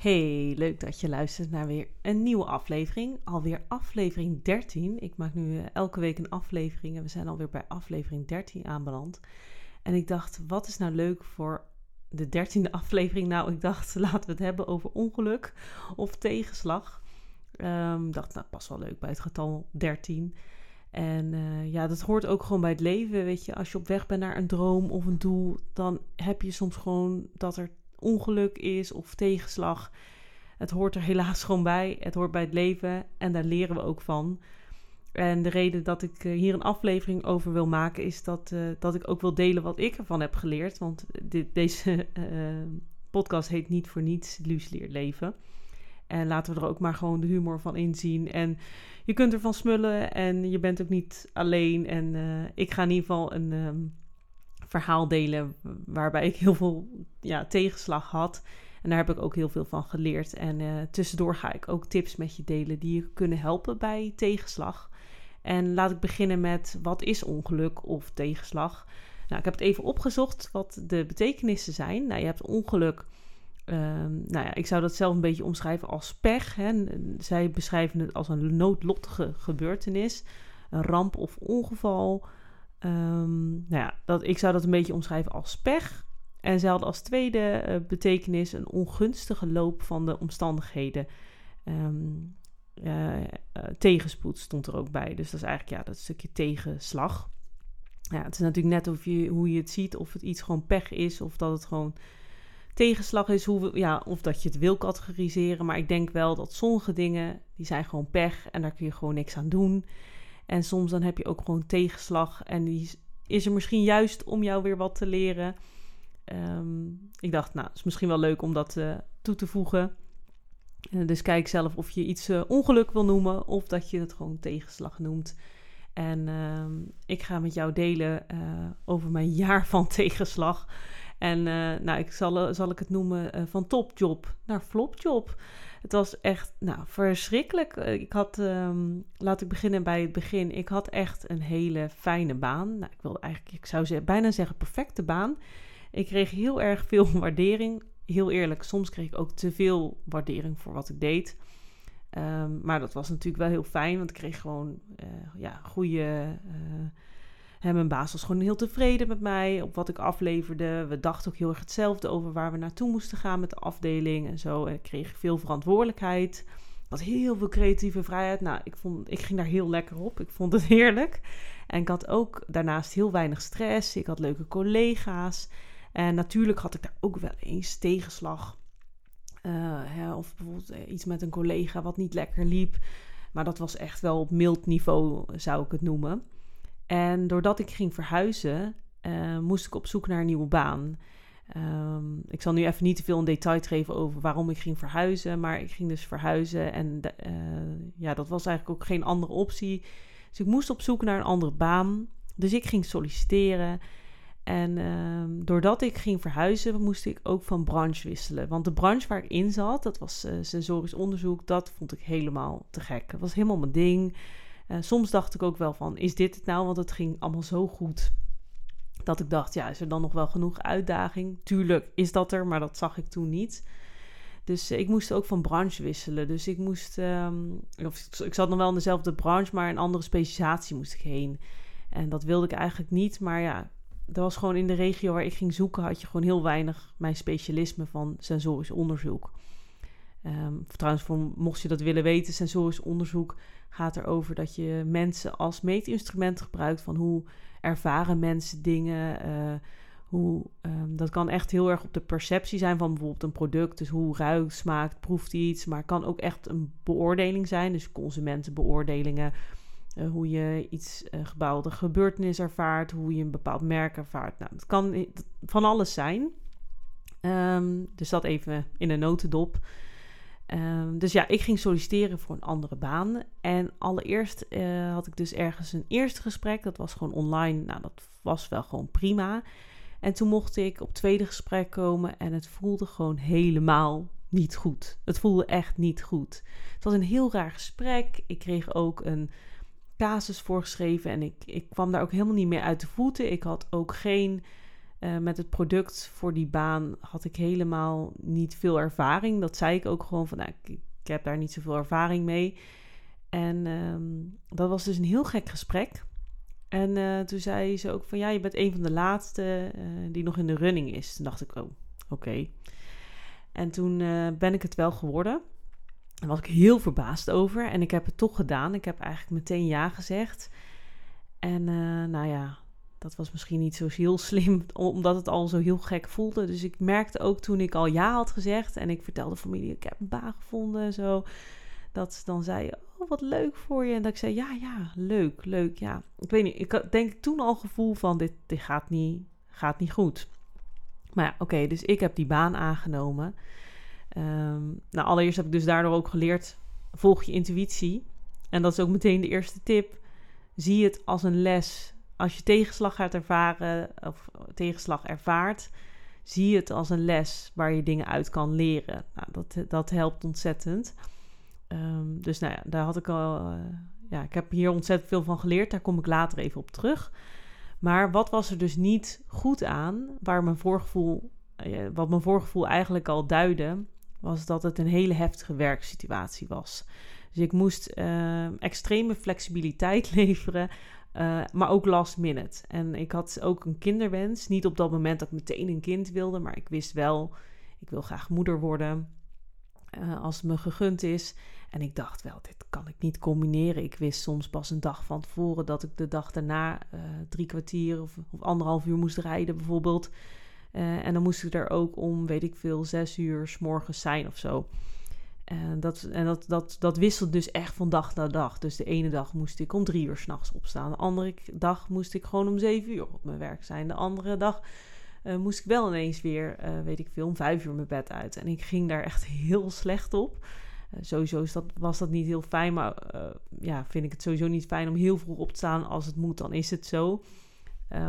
Hey, leuk dat je luistert naar weer een nieuwe aflevering. Alweer aflevering 13. Ik maak nu eh, elke week een aflevering en we zijn alweer bij aflevering 13 aanbeland. En ik dacht, wat is nou leuk voor de dertiende aflevering? Nou, ik dacht, laten we het hebben over ongeluk of tegenslag. Ik dacht, nou, pas wel leuk bij het getal 13. En uh, ja, dat hoort ook gewoon bij het leven. Weet je, als je op weg bent naar een droom of een doel, dan heb je soms gewoon dat er ongeluk is of tegenslag. Het hoort er helaas gewoon bij. Het hoort bij het leven en daar leren we ook van. En de reden dat ik eh, hier een aflevering over wil maken is dat, uh, dat ik ook wil delen wat ik ervan heb geleerd. Want dit, deze uh, podcast heet niet voor niets Luus leert leven. En laten we er ook maar gewoon de humor van inzien. En je kunt ervan smullen en je bent ook niet alleen. En ik ga in ieder geval een, um, verhaal delen waarbij ik heel veel ja, tegenslag had. En daar heb ik ook heel veel van geleerd. En uh, tussendoor ga ik ook tips met je delen die je kunnen helpen bij tegenslag. En laat ik beginnen met wat is ongeluk of tegenslag? Nou, ik heb het even opgezocht wat de betekenissen zijn. Nou, je hebt ongeluk. Um, nou ja, ik zou dat zelf een beetje omschrijven als pech. Hè. Zij beschrijven het als een noodlottige gebeurtenis, een ramp of ongeval. Um, nou ja, dat, ik zou dat een beetje omschrijven als pech. En ze als tweede uh, betekenis een ongunstige loop van de omstandigheden. Um, tegenspoed stond er ook bij. Dus dat is eigenlijk ja, dat stukje tegenslag. Het is natuurlijk net of je, hoe je het ziet. Of het iets gewoon pech is. Of dat het gewoon tegenslag is. Hoe we, ja, of dat je het wil categoriseren. Maar ik denk wel dat sommige dingen, die zijn gewoon pech. En daar kun je gewoon niks aan doen. En soms dan heb je ook gewoon tegenslag. En die is er misschien juist om jou weer wat te leren. Um, ik dacht, nou, het is misschien wel leuk om dat uh, toe te voegen. Uh, dus kijk zelf of je iets uh, ongeluk wil noemen of dat je het gewoon tegenslag noemt. En ehm, ik ga met jou delen over mijn jaar van tegenslag. En nou, ik zal, zal ik het noemen van topjob naar flopjob. Het was echt nou, verschrikkelijk. Eh, ik had, um, laat ik beginnen bij het begin. Ik had echt een hele fijne baan. Nou, ik wilde eigenlijk, ik zou bijna zeggen, perfecte baan. Ik kreeg heel erg veel waardering. Heel eerlijk, soms kreeg ik ook te veel waardering voor wat ik deed. Um, maar dat was natuurlijk wel heel fijn, want ik kreeg gewoon ja, goede. En mijn baas was gewoon heel tevreden met mij op wat ik afleverde. We dachten ook heel erg hetzelfde over waar we naartoe moesten gaan met de afdeling en zo. Ik kreeg veel verantwoordelijkheid. Wat heel veel creatieve vrijheid. Nou, ik, vond, ik ging daar heel lekker op. Ik vond het heerlijk. En ik had ook daarnaast heel weinig stress. Ik had leuke collega's. En natuurlijk had ik daar ook wel eens tegenslag. Uh, hè, of bijvoorbeeld eh, iets met een collega wat niet lekker liep. Maar dat was echt wel op mild niveau, zou ik het noemen. En doordat ik ging verhuizen, uh, moest ik op zoek naar een nieuwe baan. Um, ik zal nu even niet te veel in detail geven over waarom ik ging verhuizen. Maar ik ging dus verhuizen en uh, ja, dat was eigenlijk ook geen andere optie. Dus ik moest op zoek naar een andere baan. Dus ik ging solliciteren. En uh, doordat ik ging verhuizen, moest ik ook van branche wisselen. Want de branche waar ik in zat, dat was uh, sensorisch onderzoek, dat vond ik helemaal te gek. Dat was helemaal mijn ding. Uh, soms dacht ik ook wel van, is dit het nou? Want het ging allemaal zo goed. Dat ik dacht, ja, is er dan nog wel genoeg uitdaging? Tuurlijk is dat er, maar dat zag ik toen niet. Dus ik moest ook van branche wisselen. Dus ik moest, um, of ik zat nog wel in dezelfde branche, maar een andere specialisatie moest ik heen. En dat wilde ik eigenlijk niet. Maar ja, dat was gewoon in de regio waar ik ging zoeken, had je gewoon heel weinig mijn specialisme van sensorisch onderzoek. Um, trouwens, voor, mocht je dat willen weten, sensorisch onderzoek gaat erover dat je mensen als meetinstrument gebruikt van hoe ervaren mensen dingen. Uh, hoe, um, dat kan echt heel erg op de perceptie zijn van bijvoorbeeld een product. Dus hoe ruikt, smaakt, proeft iets. Maar het kan ook echt een beoordeling zijn. Dus consumentenbeoordelingen. Uh, hoe je iets, uh, gebouwde gebeurtenis ervaart. Hoe je een bepaald merk ervaart. Nou, het kan van alles zijn. Um, dus dat even in een notendop. Ehm, dus ja, ik ging solliciteren voor een andere baan. En allereerst eh, had ik dus ergens een eerste gesprek. Dat was gewoon online. Nou, dat was wel gewoon prima. En toen mocht ik op tweede gesprek komen en het voelde gewoon helemaal niet goed. Het voelde echt niet goed. Het was een heel raar gesprek. Ik kreeg ook een casus voorgeschreven en ik, ik kwam daar ook helemaal niet meer uit de voeten. Ik had ook geen, uh, met het product voor die baan had ik helemaal niet veel ervaring. Dat zei ik ook gewoon van, nou, ik, heb daar niet zoveel ervaring mee. En um, dat was dus een heel gek gesprek. En uh, toen zei ze ook van, ja, je bent een van de laatste uh, die nog in de running is. Toen dacht ik, oh, oké. En toen ben ik het wel geworden. Daar was ik heel verbaasd over. En ik heb het toch gedaan. Ik heb eigenlijk meteen ja gezegd. En nou ja, dat was misschien niet zo heel slim, omdat het al zo heel gek voelde. Dus ik merkte ook toen ik al ja had gezegd en ik vertelde familie, ik heb een baan gevonden en zo, dat ze dan zei, oh wat leuk voor je. En dat ik zei, ja, ja, leuk, leuk, ja. Ik weet niet, ik denk toen al gevoel van, dit, dit gaat, niet, gaat niet goed. Maar ja, oké, dus ik heb die baan aangenomen. Um, nou, allereerst heb ik dus daardoor ook geleerd: volg je intuïtie. En dat is ook meteen de eerste tip. Zie het als een les. Als je tegenslag gaat ervaren of tegenslag ervaart, zie het als een les waar je dingen uit kan leren. Nou, dat, dat helpt ontzettend. Um, dus nou ja, daar had ik al. Uh, ja, ik heb hier ontzettend veel van geleerd. Daar kom ik later even op terug. Maar wat was er dus niet goed aan, waar mijn voorgevoel, uh, wat mijn voorgevoel eigenlijk al duidde, was dat het een hele heftige werksituatie was. Dus ik moest uh, extreme flexibiliteit leveren, uh, maar ook last minute. En ik had ook een kinderwens. Niet op dat moment dat ik meteen een kind wilde, maar ik wist wel, ik wil graag moeder worden uh, als het me gegund is. En ik dacht wel, dit kan ik niet combineren. Ik wist soms pas een dag van tevoren dat ik de dag daarna drie kwartier of, of anderhalf uur moest rijden bijvoorbeeld. En dan moest ik er ook om, weet ik veel, zes uur s morgens zijn of zo. En, dat, en dat, dat, dat wisselt dus echt van dag naar dag. Dus de ene dag moest ik om drie uur s'nachts opstaan. De andere dag moest ik gewoon om zeven uur op mijn werk zijn. De andere dag uh, moest ik wel ineens weer, uh, weet ik veel, om vijf uur mijn bed uit. En ik ging daar echt heel slecht op. sowieso is dat, was dat niet heel fijn, maar ja, vind ik het sowieso niet fijn om heel vroeg op te staan. Als het moet, dan is het zo.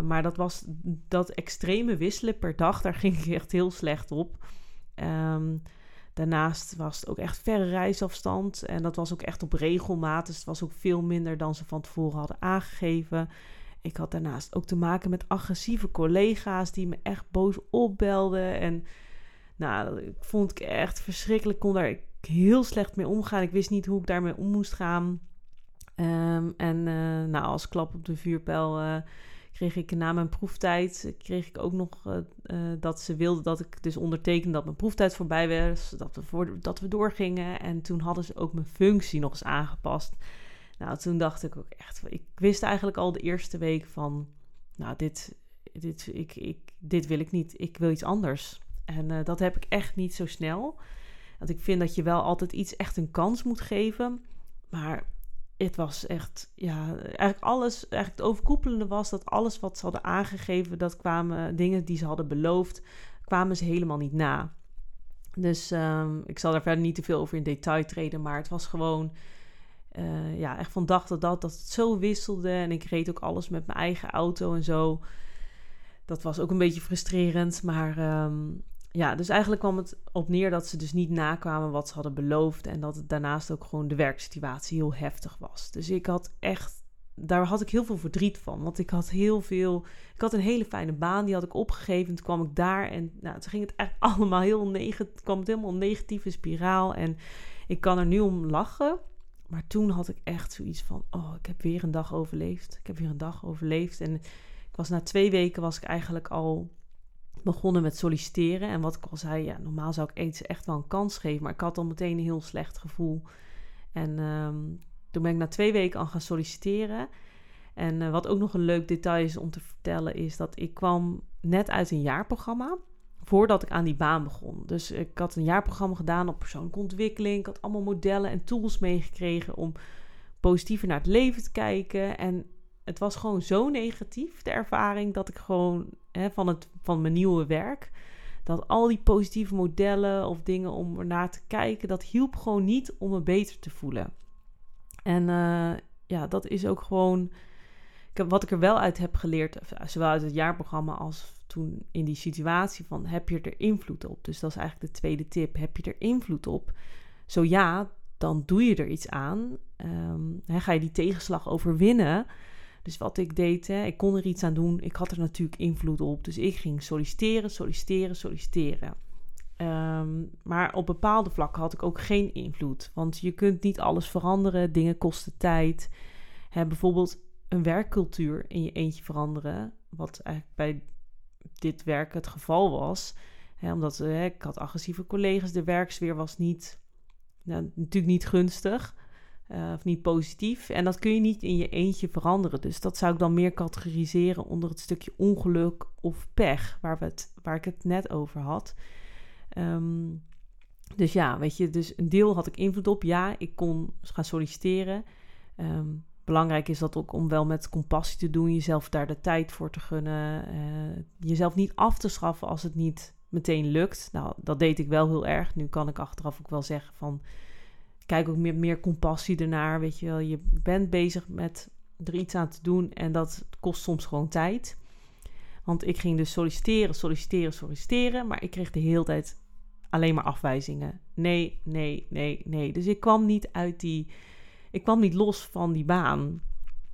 Maar dat was dat extreme wisselen per dag, daar ging ik echt heel slecht op. Um, daarnaast was het ook echt verre reisafstand. En dat was ook echt op regelmaat. Dus het was ook veel minder dan ze van tevoren hadden aangegeven. Ik had daarnaast ook te maken met agressieve collega's die me echt boos opbelden. En nou, vond ik echt verschrikkelijk. Ik kon daar heel slecht mee omgaan. Ik wist niet hoe ik daarmee om moest gaan. Um, en uh, nou, als klap op de vuurpijl. Uh, kreeg ik na mijn proeftijd kreeg ik ook nog uh, uh, dat ze wilden dat ik dus ondertekende dat mijn proeftijd voorbij was, dat we, dat we doorgingen. En toen hadden ze ook mijn functie nog eens aangepast. Nou, toen dacht ik ook echt, ik wist eigenlijk al de eerste week van, nou, dit, dit, ik, ik, dit wil ik niet, ik wil iets anders. En uh, dat heb ik echt niet zo snel. Want ik vind dat je wel altijd iets echt een kans moet geven. Maar het was echt, ja, eigenlijk alles, eigenlijk het overkoepelende was dat alles wat ze hadden aangegeven, dat kwamen dingen die ze hadden beloofd, kwamen ze helemaal niet na. Dus um, ik zal daar verder niet te veel over in detail treden, maar het was gewoon, uh, ja, echt van dag tot dag dat het zo wisselde. En ik reed ook alles met mijn eigen auto en zo. Dat was ook een beetje frustrerend, maar um, ja, dus eigenlijk kwam het op neer dat ze dus niet nakwamen wat ze hadden beloofd. En dat het daarnaast ook gewoon de werksituatie heel heftig was. Dus ik had echt, daar had ik heel veel verdriet van. Want ik had heel veel, ik had een hele fijne baan, die had ik opgegeven. Toen kwam ik daar en nou, toen ging het eigenlijk allemaal heel negatief, kwam het helemaal een negatieve spiraal. En ik kan er nu om lachen. Maar toen had ik echt zoiets van, oh, ik heb weer een dag overleefd. Ik heb weer een dag overleefd. En ik was na twee weken was ik eigenlijk al begonnen met solliciteren. En wat ik al zei, ja, normaal zou ik iets echt wel een kans geven. Maar ik had al meteen een heel slecht gevoel. En um, toen ben ik na twee weken al gaan solliciteren. En uh, wat ook nog een leuk detail is om te vertellen, is dat ik kwam net uit een jaarprogramma. Voordat ik aan die baan begon. Dus ik had een jaarprogramma gedaan op persoonlijke ontwikkeling. Ik had allemaal modellen en tools meegekregen om positiever naar het leven te kijken. En het was gewoon zo negatief, de ervaring, dat ik gewoon van, het, van mijn nieuwe werk, dat al die positieve modellen of dingen om ernaar te kijken, dat hielp gewoon niet om me beter te voelen. En uh, ja, dat is ook gewoon wat ik er wel uit heb geleerd, zowel uit het jaarprogramma als toen in die situatie van heb je er invloed op? Dus dat is eigenlijk de tweede tip. Heb je er invloed op? Zo ja, dan doe je er iets aan. Hè, ga je die tegenslag overwinnen? Dus wat ik deed, hè, ik kon er iets aan doen. Ik had er natuurlijk invloed op. Dus ik ging solliciteren, solliciteren, solliciteren. Um, maar op bepaalde vlakken had ik ook geen invloed. Want je kunt niet alles veranderen. Dingen kosten tijd. Hè, bijvoorbeeld een werkcultuur in je eentje veranderen. Wat eigenlijk bij dit werk het geval was. Hè, omdat hè, ik had agressieve collega's. De werksfeer was niet, nou, natuurlijk niet gunstig. Uh, of niet positief. En dat kun je niet in je eentje veranderen. Dus dat zou ik dan meer categoriseren onder het stukje ongeluk of pech, waar, we het, waar ik het net over had. Um, dus ja, weet je, dus een deel had ik invloed op. Ja, ik kon gaan solliciteren. Um, belangrijk is dat ook om wel met compassie te doen, jezelf daar de tijd voor te gunnen, uh, jezelf niet af te schaffen als het niet meteen lukt. Nou, dat deed ik wel heel erg. Nu kan ik achteraf ook wel zeggen van, kijk ook met meer compassie ernaar, weet je wel. Je bent bezig met er iets aan te doen en dat kost soms gewoon tijd. Want ik ging dus solliciteren, solliciteren, solliciteren, maar ik kreeg de hele tijd alleen maar afwijzingen. Nee, nee, nee, nee. Dus ik kwam niet uit die ik kwam niet los van die baan.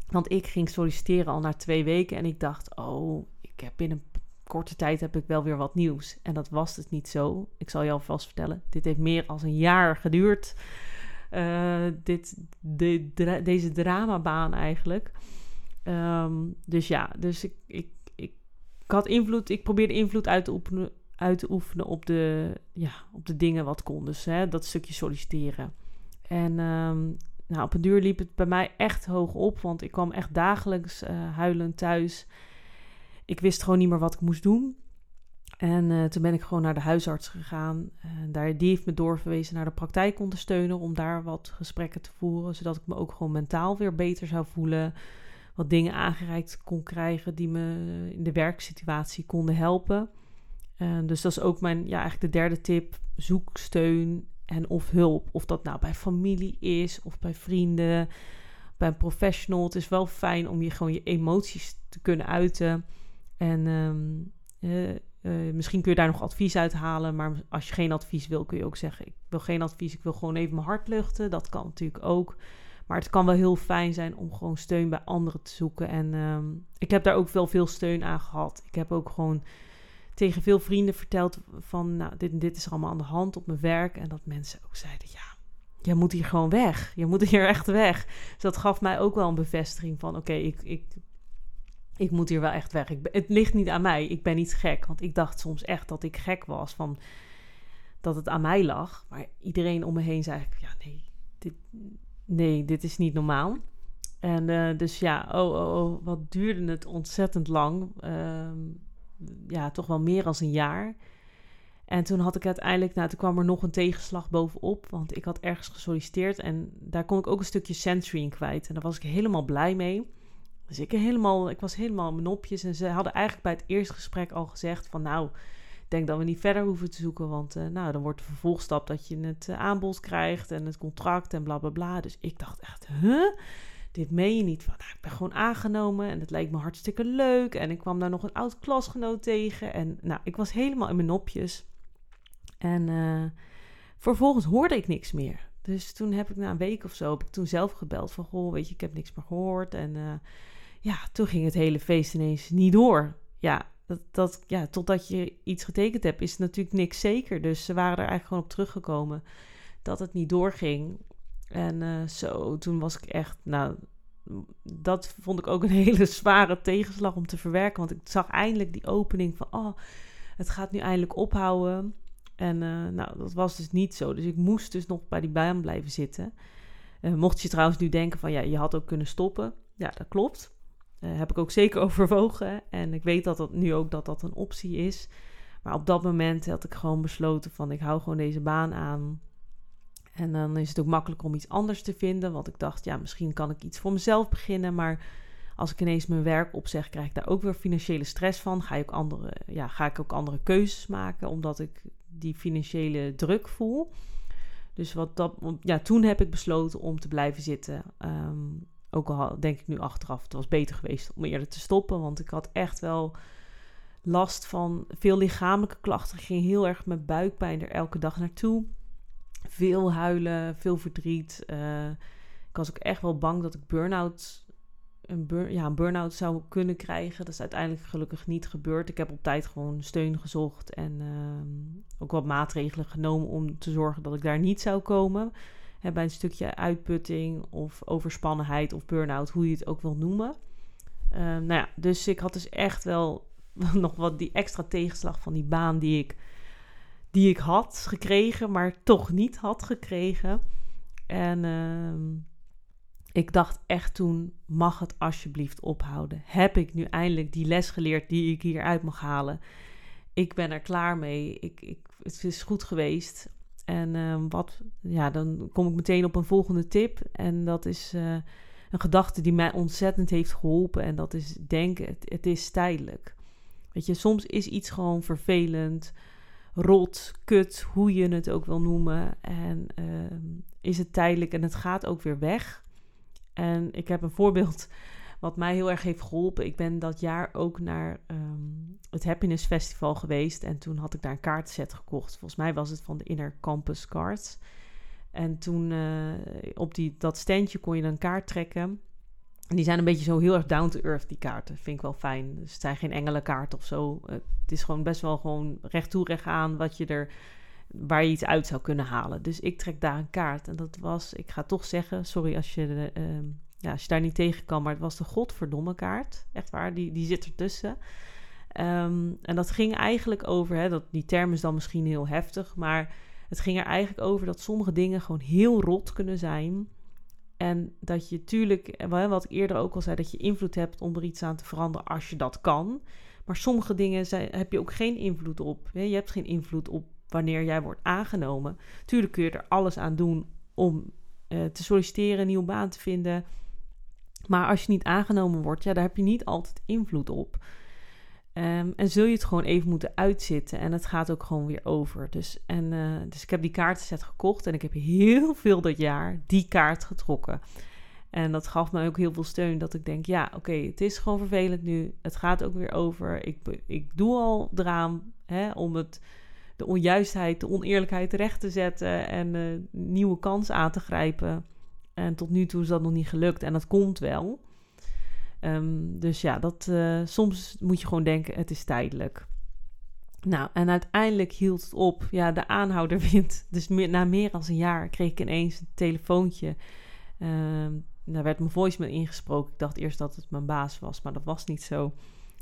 Want ik ging solliciteren al na twee weken en ik dacht, oh, ik heb binnen korte tijd heb ik wel weer wat nieuws. En dat was het niet zo. Ik zal je alvast vertellen, dit heeft meer dan een jaar geduurd. Uh, dit, de, deze dramabaan eigenlijk. Um, dus ja, dus ik, ik, ik, ik, had invloed. Ik probeerde invloed uit te oefenen, uit te oefenen op, de, ja, op de dingen wat kon. Dus hè, dat stukje solliciteren. En um, nou, op een duur liep het bij mij echt hoog op, want ik kwam echt dagelijks uh, huilend thuis. Ik wist gewoon niet meer wat ik moest doen. En uh, toen ben ik gewoon naar de huisarts gegaan. En daar, die heeft me doorverwezen naar de praktijkondersteuner om daar wat gesprekken te voeren, zodat ik me ook gewoon mentaal weer beter zou voelen. Wat dingen aangereikt kon krijgen die me in de werksituatie konden helpen. Dus dat is ook mijn, ja, eigenlijk de derde tip. Zoek steun en of hulp. Of dat nou bij familie is of bij vrienden, bij een professional. Het is wel fijn om je gewoon je emoties te kunnen uiten. En um, uh, misschien kun je daar nog advies uit halen. Maar als je geen advies wil, kun je ook zeggen: Ik wil geen advies, ik wil gewoon even mijn hart luchten. Dat kan natuurlijk ook. Maar het kan wel heel fijn zijn om gewoon steun bij anderen te zoeken. En um, ik heb daar ook wel veel steun aan gehad. Ik heb ook gewoon tegen veel vrienden verteld van, nou, dit, dit is allemaal aan de hand op mijn werk. En dat mensen ook zeiden, ja, je moet hier gewoon weg. Je moet hier echt weg. Dus dat gaf mij ook wel een bevestiging van, oké, ik, ik, ik moet hier wel echt weg. Het ligt niet aan mij. Ik ben niet gek. Want ik dacht soms echt dat ik gek was van dat het aan mij lag. Maar iedereen om me heen zei, ja, nee, dit, nee, dit is niet normaal. En uh, dus ja, oh, oh, oh, wat duurde het ontzettend lang. Uh, ja, toch wel meer dan een jaar. En toen had ik uiteindelijk, nou, toen kwam er nog een tegenslag bovenop. Want ik had ergens gesolliciteerd en daar kon ik ook een stukje sensory in kwijt. En daar was ik helemaal blij mee. Dus ik, helemaal, ik was helemaal mijn nopjes. En ze hadden eigenlijk bij het eerste gesprek al gezegd van nou, ik denk dat we niet verder hoeven te zoeken. Want uh, nou, dan wordt de vervolgstap dat je het uh, aanbod krijgt en het contract en bla bla bla. Dus ik dacht echt, huh? dit meen je niet. Nou, ik ben gewoon aangenomen en het leek me hartstikke leuk. En ik kwam daar nog een oud klasgenoot tegen. En nou, ik was helemaal in mijn nopjes. En uh, vervolgens hoorde ik niks meer. Dus toen heb ik na een week of zo, heb ik toen zelf gebeld van, goh, weet je, ik heb niks meer gehoord. En ja, toen ging het hele feest ineens niet door. Ja, dat, dat, ja, totdat je iets getekend hebt, is natuurlijk niks zeker. Dus ze waren er eigenlijk gewoon op teruggekomen dat het niet doorging. En uh, zo, toen was ik echt, nou, dat vond ik ook een hele zware tegenslag om te verwerken. Want ik zag eindelijk die opening van, oh, het gaat nu eindelijk ophouden. En uh, nou, dat was dus niet zo. Dus ik moest dus nog bij die baan blijven zitten. Uh, mocht je trouwens nu denken van, ja, je had ook kunnen stoppen. Ja, dat klopt. Heb ik ook zeker overwogen. En ik weet dat dat nu ook dat dat een optie is. Maar op dat moment had ik gewoon besloten van, ik hou gewoon deze baan aan. En dan is het ook makkelijk om iets anders te vinden. Want ik dacht, ja, misschien kan ik iets voor mezelf beginnen. Maar Als ik ineens mijn werk opzeg, krijg ik daar ook weer financiële stress van. Ga, ik andere, ja, ga ik ook andere keuzes maken, omdat ik die financiële druk voel. Dus wat dat, ja, toen heb ik besloten om te blijven zitten. Ehm, ook al denk ik nu achteraf, het was beter geweest om eerder te stoppen. Want ik had echt wel last van veel lichamelijke klachten. Ik ging heel erg met buikpijn er elke dag naartoe. Veel huilen, veel verdriet. Uh, ik was ook echt wel bang dat ik burn-out een, burn, ja, een burn-out zou kunnen krijgen. Dat is uiteindelijk gelukkig niet gebeurd. Ik heb op tijd gewoon steun gezocht en uh, ook wat maatregelen genomen om te zorgen dat ik daar niet zou komen. Hè, bij een stukje uitputting of overspannenheid of burn-out, hoe je het ook wil noemen. Uh, nou ja, dus ik had dus echt wel nog wat die extra tegenslag van die baan die ik, die ik had gekregen, maar toch niet had gekregen. En uh, ik dacht echt toen, mag het alsjeblieft ophouden? Heb ik nu eindelijk die les geleerd die ik hieruit mag halen? Ik ben er klaar mee. Ik, ik, het is goed geweest. En uh, wat, ja, dan kom ik meteen op een volgende tip. En dat is uh, een gedachte die mij ontzettend heeft geholpen. En dat is denken, het, is tijdelijk. Weet je, soms is iets gewoon vervelend, rot, kut, hoe je het ook wil noemen. En uh, is het tijdelijk en het gaat ook weer weg. En ik heb een voorbeeld wat mij heel erg heeft geholpen. Ik ben dat jaar ook naar um, het Happiness Festival geweest. En toen had ik daar een kaartset gekocht. Volgens mij was het van de Inner Campus Cards. En toen uh, op die, dat standje kon je dan een kaart trekken. En die zijn een beetje zo heel erg down to earth, die kaarten. Vind ik wel fijn. Dus het zijn geen engelenkaart of zo. Het is gewoon best wel gewoon recht toe, recht aan wat je er waar je iets uit zou kunnen halen. Dus ik trek daar een kaart. En dat was, ik ga toch zeggen, sorry als je, uh, ja, als je daar niet tegen kan, maar het was de godverdomme kaart. Echt waar, die, die zit ertussen. Um, en dat ging eigenlijk over, hè, dat, die term is dan misschien heel heftig, maar het ging er eigenlijk over dat sommige dingen gewoon heel rot kunnen zijn. En dat je natuurlijk, wat ik eerder ook al zei, dat je invloed hebt om er iets aan te veranderen als je dat kan. Maar sommige dingen zijn, heb je ook geen invloed op. Je hebt geen invloed op wanneer jij wordt aangenomen. Tuurlijk kun je er alles aan doen om uh, te solliciteren, een nieuwe baan te vinden. Maar als je niet aangenomen wordt, ja, daar heb je niet altijd invloed op. Um, en zul je het gewoon even moeten uitzitten. En het gaat ook gewoon weer over. Dus, en, uh, dus ik heb die kaartenset gekocht. En ik heb heel veel dat jaar die kaart getrokken. En dat gaf me ook heel veel steun. Dat ik denk, ja, oké, het is gewoon vervelend nu. Het gaat ook weer over. Ik, ik doe al eraan hè, om het de onjuistheid, de oneerlijkheid recht te zetten en uh, nieuwe kans aan te grijpen. En tot nu toe is dat nog niet gelukt en dat komt wel. Um, dus ja, dat, uh, soms moet je gewoon denken, het is tijdelijk. Nou, en uiteindelijk hield het op. Ja, de aanhouder wint. Dus na meer dan een jaar kreeg ik ineens een telefoontje. Um, daar werd mijn voicemail ingesproken. Ik dacht eerst dat het mijn baas was, maar dat was niet zo.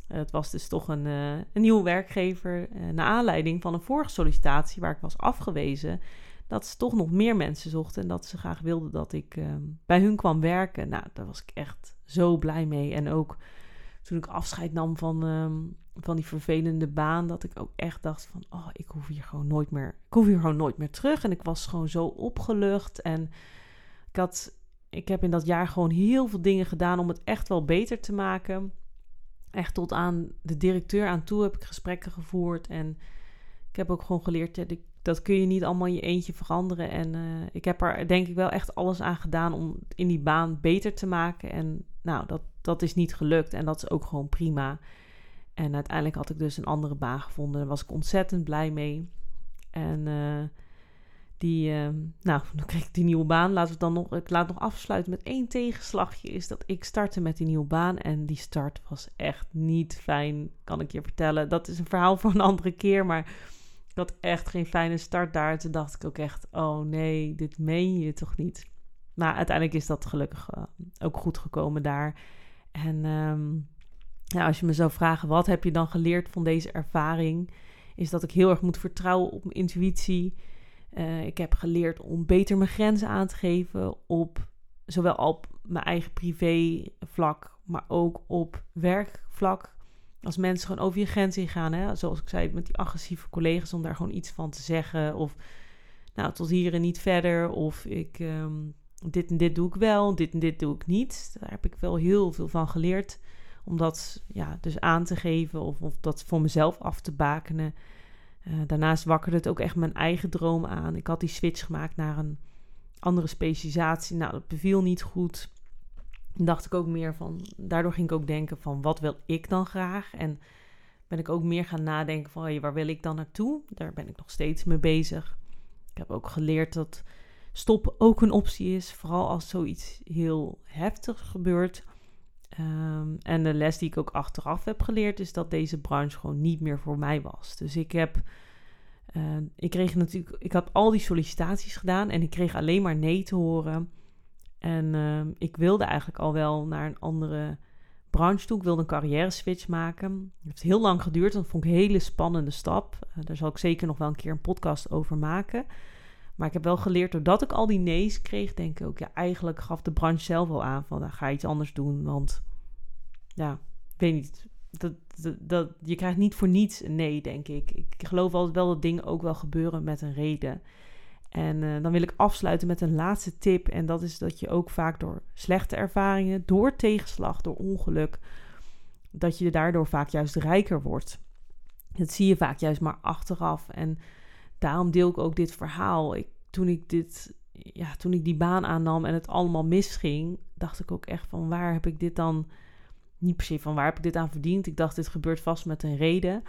Het was dus toch een, uh, een nieuwe werkgever. Uh, naar aanleiding van een vorige sollicitatie waar ik was afgewezen. Dat ze toch nog meer mensen zochten. En dat ze graag wilden dat ik uh, bij hun kwam werken. Nou, daar was ik echt zo blij mee. En ook toen ik afscheid nam van, um, van die vervelende baan. Dat ik ook echt dacht van, oh, ik hoef hier gewoon nooit meer. Ik hoef hier gewoon nooit meer terug. En ik was gewoon zo opgelucht. En ik had. Ik heb in dat jaar gewoon heel veel dingen gedaan om het echt wel beter te maken echt tot aan de directeur aan toe heb ik gesprekken gevoerd. En ik heb ook gewoon geleerd, dat kun je niet allemaal in je eentje veranderen. En uh, ik heb er denk ik wel echt alles aan gedaan om in die baan beter te maken. En nou, dat, dat is niet gelukt en dat is ook gewoon prima. En uiteindelijk had ik dus een andere baan gevonden. Daar was ik ontzettend blij mee. En uh, die, uh, nou, dan kreeg ik die nieuwe baan. Laten we dan nog, ik laat nog afsluiten met één tegenslagje. Is dat ik startte met die nieuwe baan. En die start was echt niet fijn, kan ik je vertellen. Dat is een verhaal voor een andere keer. Maar ik had echt geen fijne start daar. Toen dacht ik ook echt, oh nee, dit meen je toch niet. Maar uiteindelijk is dat gelukkig uh, ook goed gekomen daar. En ja, als je me zou vragen, wat heb je dan geleerd van deze ervaring? Is dat ik heel erg moet vertrouwen op mijn intuïtie uh, ik heb geleerd om beter mijn grenzen aan te geven op zowel op mijn eigen privé vlak, maar ook op werkvlak. Als mensen gewoon over je grens ingaan, hè, zoals ik zei met die agressieve collega's, om daar gewoon iets van te zeggen. Of nou, tot hier en niet verder. Of ik, um, dit en dit doe ik wel, dit en dit doe ik niet. Daar heb ik wel heel veel van geleerd. Om dat ja, dus aan te geven of, of dat voor mezelf af te bakenen. Uh, daarnaast wakkerde het ook echt mijn eigen droom aan. Ik had die switch gemaakt naar een andere specialisatie. Nou, dat beviel niet goed. Dacht ik ook meer van, daardoor ging ik ook denken van, wat wil ik dan graag? En ben ik ook meer gaan nadenken van, hey, waar wil ik dan naartoe? Daar ben ik nog steeds mee bezig. Ik heb ook geleerd dat stop ook een optie is, vooral als zoiets heel heftig gebeurt. Um, en de les die ik ook achteraf heb geleerd is dat deze branche gewoon niet meer voor mij was. Dus ik heb, uh, ik kreeg natuurlijk, ik had al die sollicitaties gedaan en ik kreeg alleen maar nee te horen. En uh, ik wilde eigenlijk al wel naar een andere branche toe. Ik wilde een carrière switch maken. Het heeft heel lang geduurd. Dat vond ik een hele spannende stap. Uh, daar zal ik zeker nog wel een keer een podcast over maken. Maar ik heb wel geleerd, doordat ik al die nee's kreeg, denk ik ook, ja, eigenlijk gaf de branche zelf al aan van, dan ga je iets anders doen. Want, ja, ik weet niet, dat, dat, dat, je krijgt niet voor niets een nee, denk ik. Ik geloof altijd wel dat dingen ook wel gebeuren met een reden. En uh, dan wil ik afsluiten met een laatste tip. En dat is dat je ook vaak door slechte ervaringen, door tegenslag, door ongeluk, dat je daardoor vaak juist rijker wordt. Dat zie je vaak juist maar achteraf. En daarom deel ik ook dit verhaal. Ik, toen, ik dit, ja, toen ik die baan aannam en het allemaal misging, dacht ik ook echt van waar heb ik dit dan, niet per se van waar heb ik dit aan verdiend. Ik dacht dit gebeurt vast met een reden.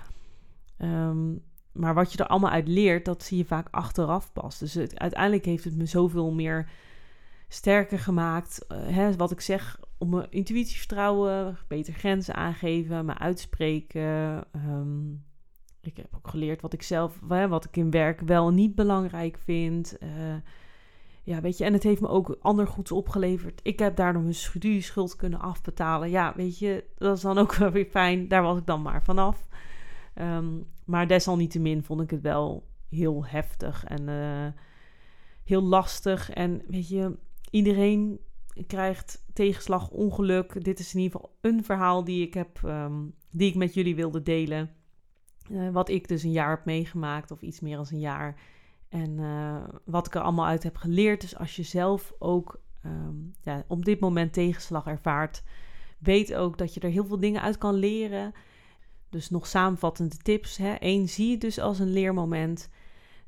Um, maar wat je er allemaal uit leert, dat zie je vaak achteraf pas. Dus uiteindelijk heeft het me zoveel meer sterker gemaakt. Uh, hè, wat ik zeg, om mijn intuïtie vertrouwen, beter grenzen aangeven, me uitspreken. Um, ik heb ook geleerd wat ik zelf, wat ik in werk wel niet belangrijk vind. Uh, ja, weet je, en het heeft me ook ander goeds opgeleverd. Ik heb daardoor mijn studieschuld kunnen afbetalen. Ja, weet je, dat is dan ook wel weer fijn. Daar was ik dan maar vanaf. Um, maar desalniettemin vond ik het wel heel heftig en uh, heel lastig. En weet je, iedereen krijgt tegenslag, ongeluk. Dit is in ieder geval een verhaal die ik heb, um, die ik met jullie wilde delen. Uh, wat ik dus een jaar heb meegemaakt, of iets meer dan een jaar. En uh, wat ik er allemaal uit heb geleerd. Dus als je zelf ook um, ja, op dit moment tegenslag ervaart, weet ook dat je er heel veel dingen uit kan leren. Dus nog samenvattende tips. Hè. Eén, zie je dus als een leermoment.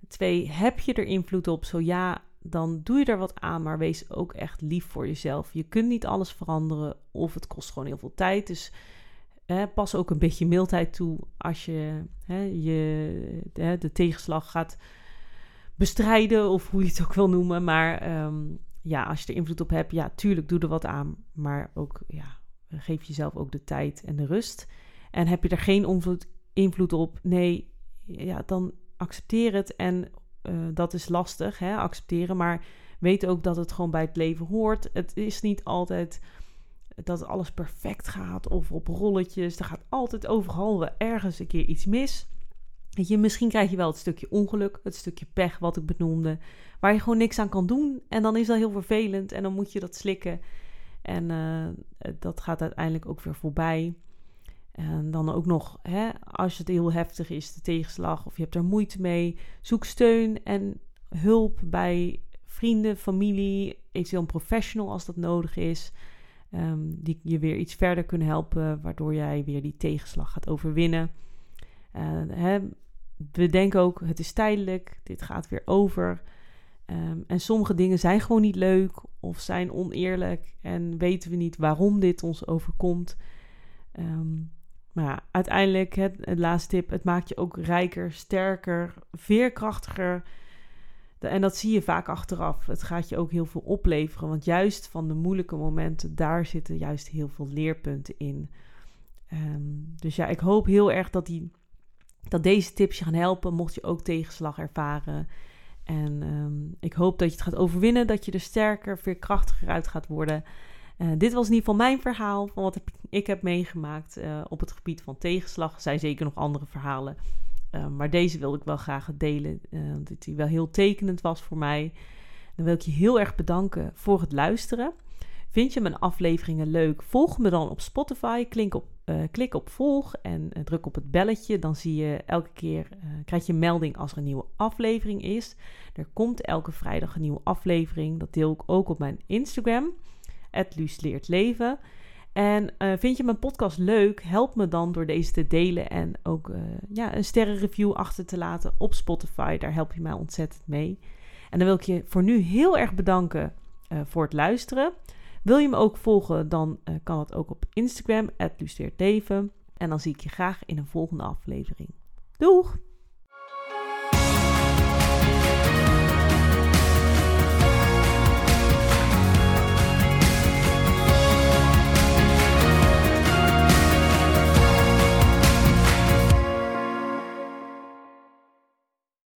Twee, heb je er invloed op? Zo ja, dan doe je er wat aan, maar wees ook echt lief voor jezelf. Je kunt niet alles veranderen of het kost gewoon heel veel tijd. Dus pas ook een beetje mildheid toe als je, hè, je hè, de tegenslag gaat bestrijden of hoe je het ook wil noemen. Maar um, ja, als je er invloed op hebt, ja, tuurlijk, doe er wat aan. Maar ook, ja, geef jezelf ook de tijd en de rust. En heb je er geen invloed, op? Nee, ja, dan accepteer het. En uh, dat is lastig, hè, accepteren. Maar weet ook dat het gewoon bij het leven hoort. Het is niet altijd dat alles perfect gaat of op rolletjes. Er gaat altijd overal ergens een keer iets mis. Je, misschien krijg je wel het stukje ongeluk, het stukje pech wat ik benoemde, waar je gewoon niks aan kan doen. En dan is dat heel vervelend en dan moet je dat slikken. En uh, dat gaat uiteindelijk ook weer voorbij. En dan ook nog, hè, als het heel heftig is, de tegenslag, of je hebt er moeite mee, zoek steun en hulp bij vrienden, familie, eventueel een professional als dat nodig is. Um, die je weer iets verder kunnen helpen, waardoor jij weer die tegenslag gaat overwinnen. Uh, hè, bedenk ook, het is tijdelijk, dit gaat weer over. Um, en sommige dingen zijn gewoon niet leuk of zijn oneerlijk en weten we niet waarom dit ons overkomt. Um, maar ja, uiteindelijk, het, laatste tip, het maakt je ook rijker, sterker, veerkrachtiger. en dat zie je vaak achteraf. Het gaat je ook heel veel opleveren. Want juist van de moeilijke momenten, daar zitten juist heel veel leerpunten in. Um, dus ja, ik hoop heel erg dat, die, dat deze tips je gaan helpen. Mocht je ook tegenslag ervaren. En um, ik hoop dat je het gaat overwinnen. Dat je er sterker, veerkrachtiger uit gaat worden. Uh, dit was in ieder geval mijn verhaal van wat ik heb meegemaakt uh, op het gebied van tegenslag. Er zijn zeker nog andere verhalen. Uh, maar deze wilde ik wel graag delen. dat die wel heel tekenend was voor mij. Dan wil ik je heel erg bedanken voor het luisteren. Vind je mijn afleveringen leuk? Volg me dan op Spotify. Klik op, klik op volg en druk op het belletje. Dan zie je elke keer, krijg je een melding als er een nieuwe aflevering is. Er komt elke vrijdag een nieuwe aflevering. Dat deel ik ook op mijn Instagram, @luusleertleven. En vind je mijn podcast leuk? Help me dan door deze te delen en ook ja, een sterrenreview achter te laten op Spotify. Daar help je mij ontzettend mee. En dan wil ik je voor nu heel erg bedanken voor het luisteren. Wil je me ook volgen, dan uh, kan het ook op Instagram, @lusteertleven. En dan zie ik je graag in een volgende aflevering. Doeg!